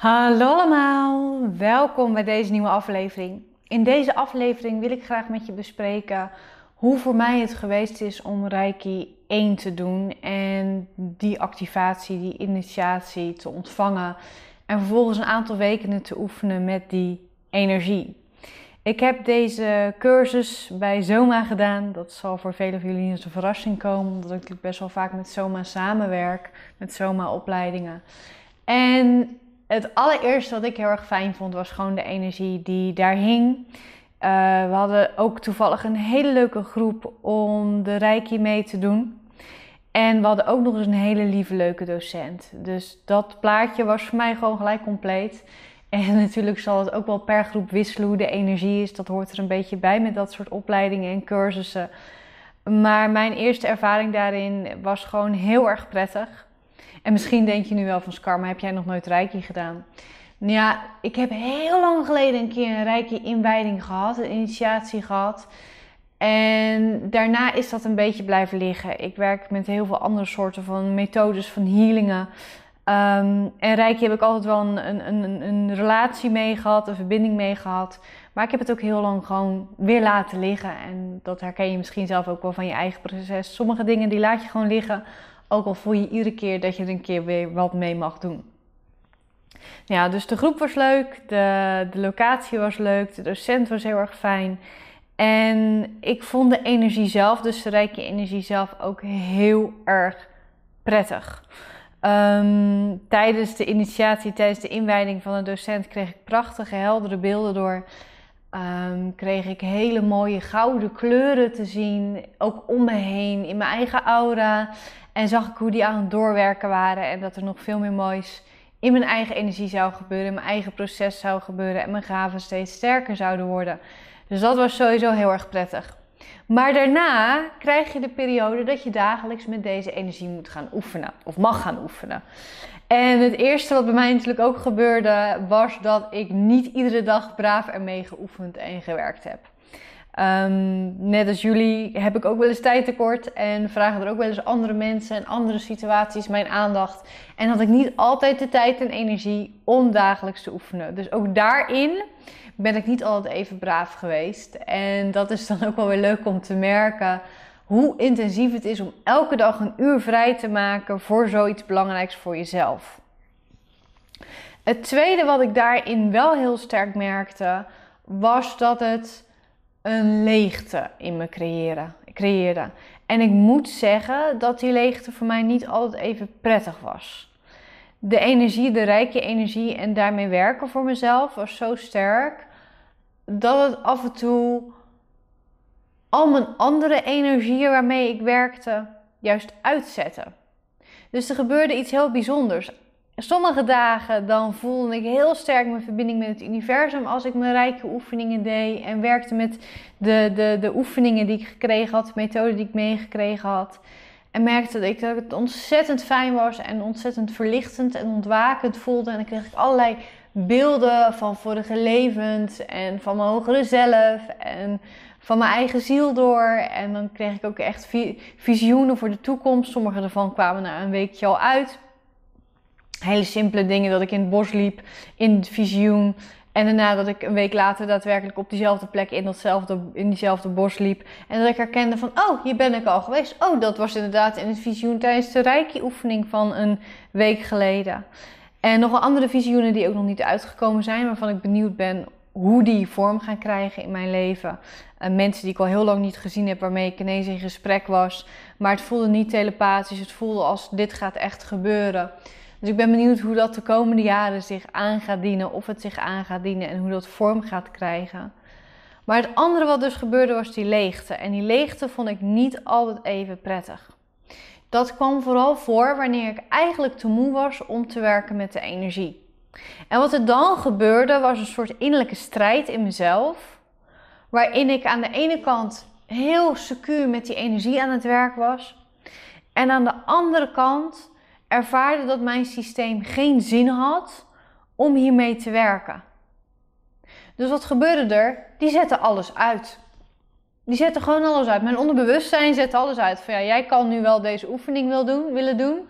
Hallo allemaal, welkom bij deze nieuwe aflevering. In deze aflevering wil ik graag met je bespreken hoe voor mij het geweest is om Reiki 1 te doen en die activatie, die initiatie te ontvangen en vervolgens een aantal weken te oefenen met die energie. Ik heb deze cursus bij Zoma gedaan. Dat zal voor velen van jullie als een verrassing komen, omdat ik best wel vaak met Zoma samenwerk, met Zoma opleidingen. En het allereerste wat ik heel erg fijn vond, was gewoon de energie die daar hing. Uh, we hadden ook toevallig een hele leuke groep om de Reiki mee te doen. En we hadden ook nog eens een hele lieve, leuke docent. Dus dat plaatje was voor mij gewoon gelijk compleet. En natuurlijk zal het ook wel per groep wisselen hoe de energie is. Dat hoort er een beetje bij met dat soort opleidingen en cursussen. Maar mijn eerste ervaring daarin was gewoon heel erg prettig. En misschien denk je nu wel van Scar, maar heb jij nog nooit Reiki gedaan? Nou ja, ik heb heel lang geleden een keer een Reiki inwijding gehad, een initiatie gehad. En daarna is dat een beetje blijven liggen. Ik werk met heel veel andere soorten van methodes van healingen. Um, en Reiki heb ik altijd wel een, een, een, een relatie mee gehad, een verbinding mee gehad. Maar ik heb het ook heel lang gewoon weer laten liggen. En dat herken je misschien zelf ook wel van je eigen proces. Sommige dingen die laat je gewoon liggen ook al voel je iedere keer dat je er een keer weer wat mee mag doen. Ja, dus de groep was leuk, de, de locatie was leuk, de docent was heel erg fijn. En ik vond de energie zelf, dus de rijke energie zelf, ook heel erg prettig. Ehm, tijdens de initiatie, tijdens de inwijding van de docent, kreeg ik prachtige, heldere beelden door. Um, kreeg ik hele mooie gouden kleuren te zien, ook om me heen, in mijn eigen aura. En zag ik hoe die aan het doorwerken waren en dat er nog veel meer moois in mijn eigen energie zou gebeuren, in mijn eigen proces zou gebeuren en mijn gaven steeds sterker zouden worden. Dus dat was sowieso heel erg prettig. Maar daarna krijg je de periode dat je dagelijks met deze energie moet gaan oefenen of mag gaan oefenen. En het eerste wat bij mij natuurlijk ook gebeurde was dat ik niet iedere dag braaf ermee geoefend en gewerkt heb. Um, net als jullie heb ik ook wel eens tijd tekort en vragen er ook wel eens andere mensen en andere situaties mijn aandacht. En had ik niet altijd de tijd en energie om dagelijks te oefenen. Dus ook daarin ben ik niet altijd even braaf geweest. En dat is dan ook wel weer leuk om te merken hoe intensief het is om elke dag een uur vrij te maken voor zoiets belangrijks voor jezelf. Het tweede wat ik daarin wel heel sterk merkte, was dat het een leegte in me creëerde. En ik moet zeggen dat die leegte voor mij niet altijd even prettig was. De energie, de rijke energie en daarmee werken voor mezelf was zo sterk dat het af en toe al mijn andere energieën waarmee ik werkte juist uitzette. Dus er gebeurde iets heel bijzonders sommige dagen dan voelde ik heel sterk mijn verbinding met het universum als ik mijn rijke oefeningen deed en werkte met de, de, de oefeningen die ik gekregen had, de methode die ik meegekregen had. En merkte dat, ik, dat het ontzettend fijn was en ontzettend verlichtend en ontwakend voelde. En dan kreeg ik allerlei beelden van vorige levens en van mijn hogere zelf en van mijn eigen ziel door. En dan kreeg ik ook echt visioenen voor de toekomst. Sommige daarvan kwamen na een weekje al uit. Hele simpele dingen dat ik in het bos liep, in het visioen. En daarna dat ik een week later daadwerkelijk op diezelfde plek in, datzelfde, in diezelfde bos liep. En dat ik herkende van, oh, hier ben ik al geweest. Oh, dat was inderdaad in het visioen tijdens de Reiki-oefening van een week geleden. En nog een andere visioenen die ook nog niet uitgekomen zijn, waarvan ik benieuwd ben hoe die vorm gaan krijgen in mijn leven. Uh, mensen die ik al heel lang niet gezien heb, waarmee ik ineens in gesprek was. Maar het voelde niet telepathisch, het voelde als dit gaat echt gebeuren. Dus ik ben benieuwd hoe dat de komende jaren zich aan gaat dienen, of het zich aan gaat dienen en hoe dat vorm gaat krijgen. Maar het andere wat dus gebeurde was die leegte. En die leegte vond ik niet altijd even prettig. Dat kwam vooral voor wanneer ik eigenlijk te moe was om te werken met de energie. En wat er dan gebeurde was een soort innerlijke strijd in mezelf. Waarin ik aan de ene kant heel secuur met die energie aan het werk was. En aan de andere kant ervaarde dat mijn systeem geen zin had om hiermee te werken. Dus wat gebeurde er? Die zette alles uit. Die zette gewoon alles uit. Mijn onderbewustzijn zette alles uit. Van ja, jij kan nu wel deze oefening wil doen, willen doen.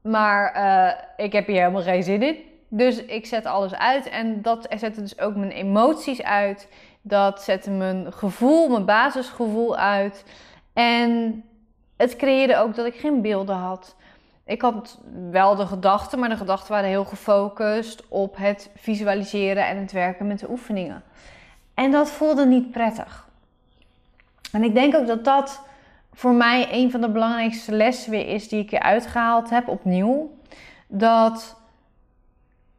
Maar uh, ik heb hier helemaal geen zin in. Dus ik zet alles uit en dat zette dus ook mijn emoties uit. Dat zette mijn gevoel, mijn basisgevoel uit. En het creëerde ook dat ik geen beelden had. Ik had wel de gedachten, maar de gedachten waren heel gefocust op het visualiseren en het werken met de oefeningen. En dat voelde niet prettig. En ik denk ook dat dat voor mij een van de belangrijkste lessen weer is die ik eruit gehaald heb, opnieuw. Dat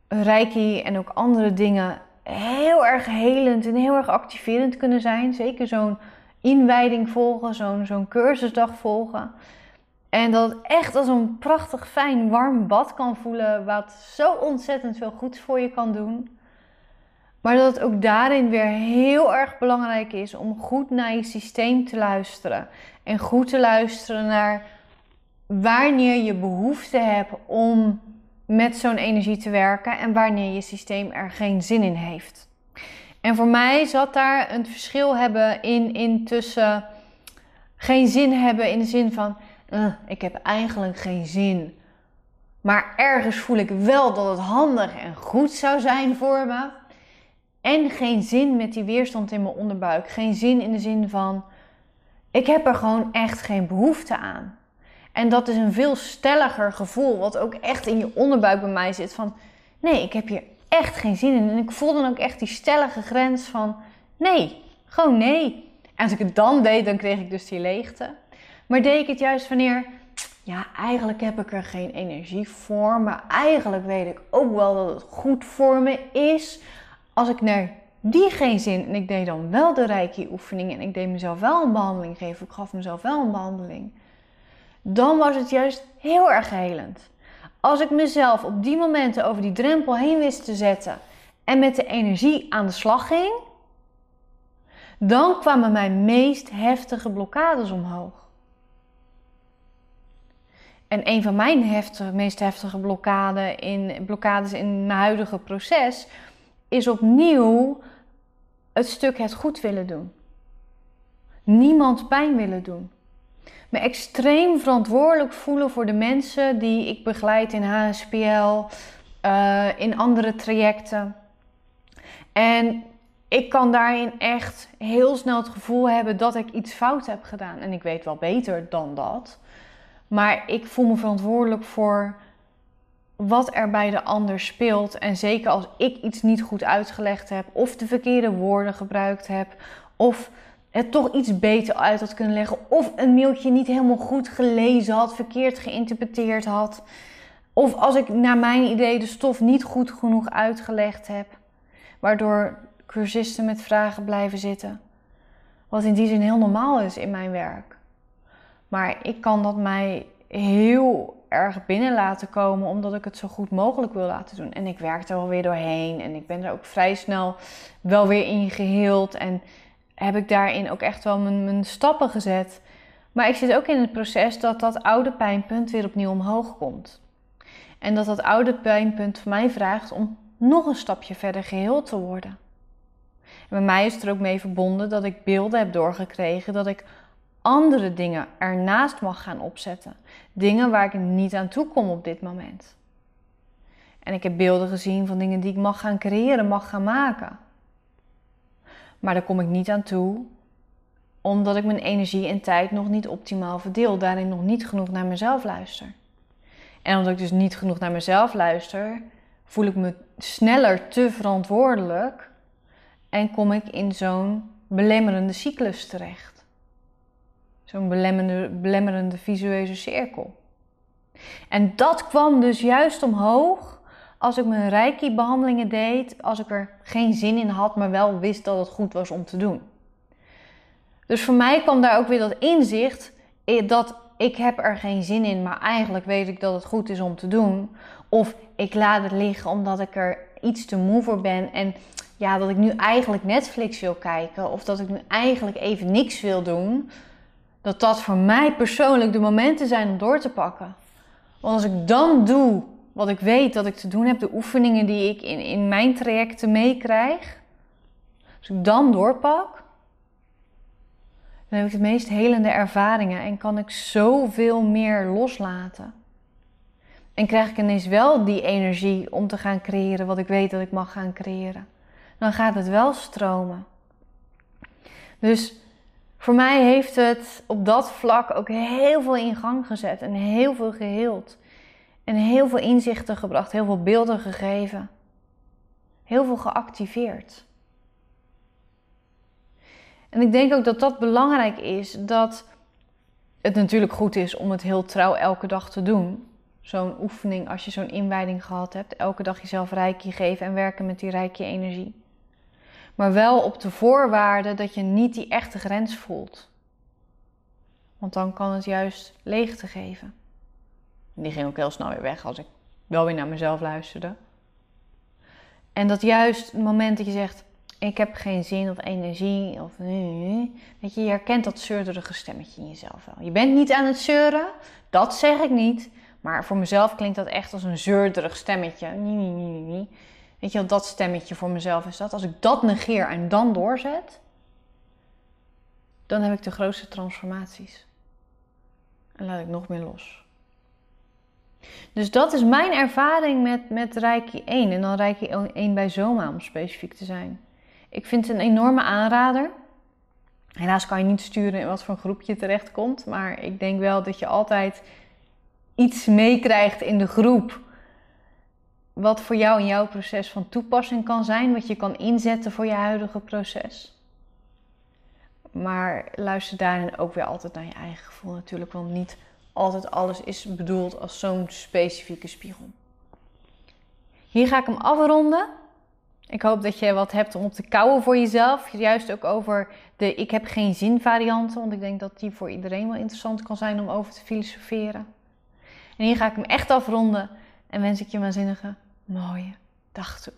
Reiki en ook andere dingen heel erg helend en heel erg activerend kunnen zijn. Zeker zo'n inwijding volgen, zo'n zo'n cursusdag volgen. En dat het echt als een prachtig, fijn, warm bad kan voelen, wat zo ontzettend veel goeds voor je kan doen. Maar dat het ook daarin weer heel erg belangrijk is om goed naar je systeem te luisteren. En goed te luisteren naar wanneer je behoefte hebt om met zo'n energie te werken en wanneer je systeem er geen zin in heeft. En voor mij zat daar een verschil hebben in, in tussen geen zin hebben in de zin van uh, ik heb eigenlijk geen zin. Maar ergens voel ik wel dat het handig en goed zou zijn voor me. En geen zin met die weerstand in mijn onderbuik. Geen zin in de zin van ik heb er gewoon echt geen behoefte aan. En dat is een veel stelliger gevoel, wat ook echt in je onderbuik bij mij zit. Van nee, ik heb hier echt geen zin in. En ik voel dan ook echt die stellige grens van nee, gewoon nee. En als ik het dan deed, dan kreeg ik dus die leegte. Maar deed ik het juist wanneer, ja, eigenlijk heb ik er geen energie voor. Maar eigenlijk weet ik ook wel dat het goed voor me is. Als ik naar die geen zin en ik deed dan wel de reiki oefening en ik deed mezelf wel een behandeling geven. Ik gaf mezelf wel een behandeling dan was het juist heel erg helend. Als ik mezelf op die momenten over die drempel heen wist te zetten en met de energie aan de slag ging, dan kwamen mijn meest heftige blokkades omhoog. En een van mijn meest heftige blokkades in, blokkades in mijn huidige proces is opnieuw het stuk het goed willen doen. Niemand pijn willen doen me extreem verantwoordelijk voelen voor de mensen die ik begeleid in HSPL, uh, in andere trajecten. En ik kan daarin echt heel snel het gevoel hebben dat ik iets fout heb gedaan. En ik weet wel beter dan dat. Maar ik voel me verantwoordelijk voor wat er bij de ander speelt. En zeker als ik iets niet goed uitgelegd heb, of de verkeerde woorden gebruikt heb, of het toch iets beter uit had kunnen leggen. Of een mailtje niet helemaal goed gelezen had, verkeerd geïnterpreteerd had. Of als ik naar mijn idee de stof niet goed genoeg uitgelegd heb. Waardoor cursisten met vragen blijven zitten. Wat in die zin heel normaal is in mijn werk. Maar ik kan dat mij heel erg binnen laten komen, omdat ik het zo goed mogelijk wil laten doen. En ik werk er wel weer doorheen en ik ben er ook vrij snel wel weer in geheeld. En heb ik daarin ook echt wel mijn, mijn stappen gezet. Maar ik zit ook in het proces dat dat oude pijnpunt weer opnieuw omhoog komt. En dat dat oude pijnpunt van mij vraagt om nog een stapje verder geheel te worden. En bij mij is er ook mee verbonden dat ik beelden heb doorgekregen dat ik andere dingen ernaast mag gaan opzetten. Dingen waar ik niet aan toe kom op dit moment. En ik heb beelden gezien van dingen die ik mag gaan creëren, mag gaan maken. Maar daar kom ik niet aan toe, omdat ik mijn energie en tijd nog niet optimaal verdeel. Daarin nog niet genoeg naar mezelf luister. En omdat ik dus niet genoeg naar mezelf luister, voel ik me sneller te verantwoordelijk en kom ik in zo'n belemmerende cyclus terecht. Zo'n belemmerende, belemmerende visueuze cirkel. En dat kwam dus juist omhoog als ik mijn reiki-behandelingen deed, als ik er geen zin in had, maar wel wist dat het goed was om te doen. Dus voor mij kwam daar ook weer dat inzicht dat ik heb er geen zin in, maar eigenlijk weet ik dat het goed is om te doen. Of ik laat het liggen omdat ik er iets te moe voor ben en ja, dat ik nu eigenlijk Netflix wil kijken of dat ik nu eigenlijk even niks wil doen. Dat dat voor mij persoonlijk de momenten zijn om door te pakken. Want als ik dan doe wat ik weet dat ik te doen heb, de oefeningen die ik in, in mijn trajecten meekrijg, als ik dan doorpak, dan heb ik de meest helende ervaringen en kan ik zoveel meer loslaten. En krijg ik ineens wel die energie om te gaan creëren wat ik weet dat ik mag gaan creëren. Dan gaat het wel stromen. Dus voor mij heeft het op dat vlak ook heel veel in gang gezet en heel veel geheeld. En heel veel inzichten gebracht, heel veel beelden gegeven. Heel veel geactiveerd. En ik denk ook dat dat belangrijk is, dat het natuurlijk goed is om het heel trouw elke dag te doen. Zo'n oefening, als je zo'n inwijding gehad hebt, elke dag jezelf rijkje geven en werken met die rijkje energie. Maar wel op de voorwaarde dat je niet die echte grens voelt. Want dan kan het juist leegte geven. En die ging ook heel snel weer weg als ik wel weer naar mezelf luisterde. En dat juist het moment dat je zegt: Ik heb geen zin of energie, of weet je, je herkent dat zeurderige stemmetje in jezelf wel. Je bent niet aan het zeuren, dat zeg ik niet. Maar voor mezelf klinkt dat echt als een zeurderig stemmetje. Weet je wel, dat stemmetje voor mezelf is dat. Als ik dat negeer en dan doorzet, dan heb ik de grootste transformaties. En laat ik nog meer los. Dus dat is mijn ervaring met, met Reiki 1. En dan Reiki 1 bij Zoma om specifiek te zijn. Ik vind het een enorme aanrader. Helaas kan je niet sturen in wat voor een groepje je terechtkomt. Maar ik denk wel dat je altijd iets meekrijgt in de groep wat voor jou in jouw proces van toepassing kan zijn, wat je kan inzetten voor je huidige proces. Maar luister daarin ook weer altijd naar je eigen gevoel natuurlijk, want niet altijd alles is bedoeld als zo'n specifieke spiegel. Hier ga ik hem afronden. Ik hoop dat je wat hebt om op te kouwen voor jezelf. Juist ook over de ik heb geen zin varianten, want ik denk dat die voor iedereen wel interessant kan zijn om over te filosoferen. En hier ga ik hem echt afronden en wens ik je een waanzinnige mooie dag toe.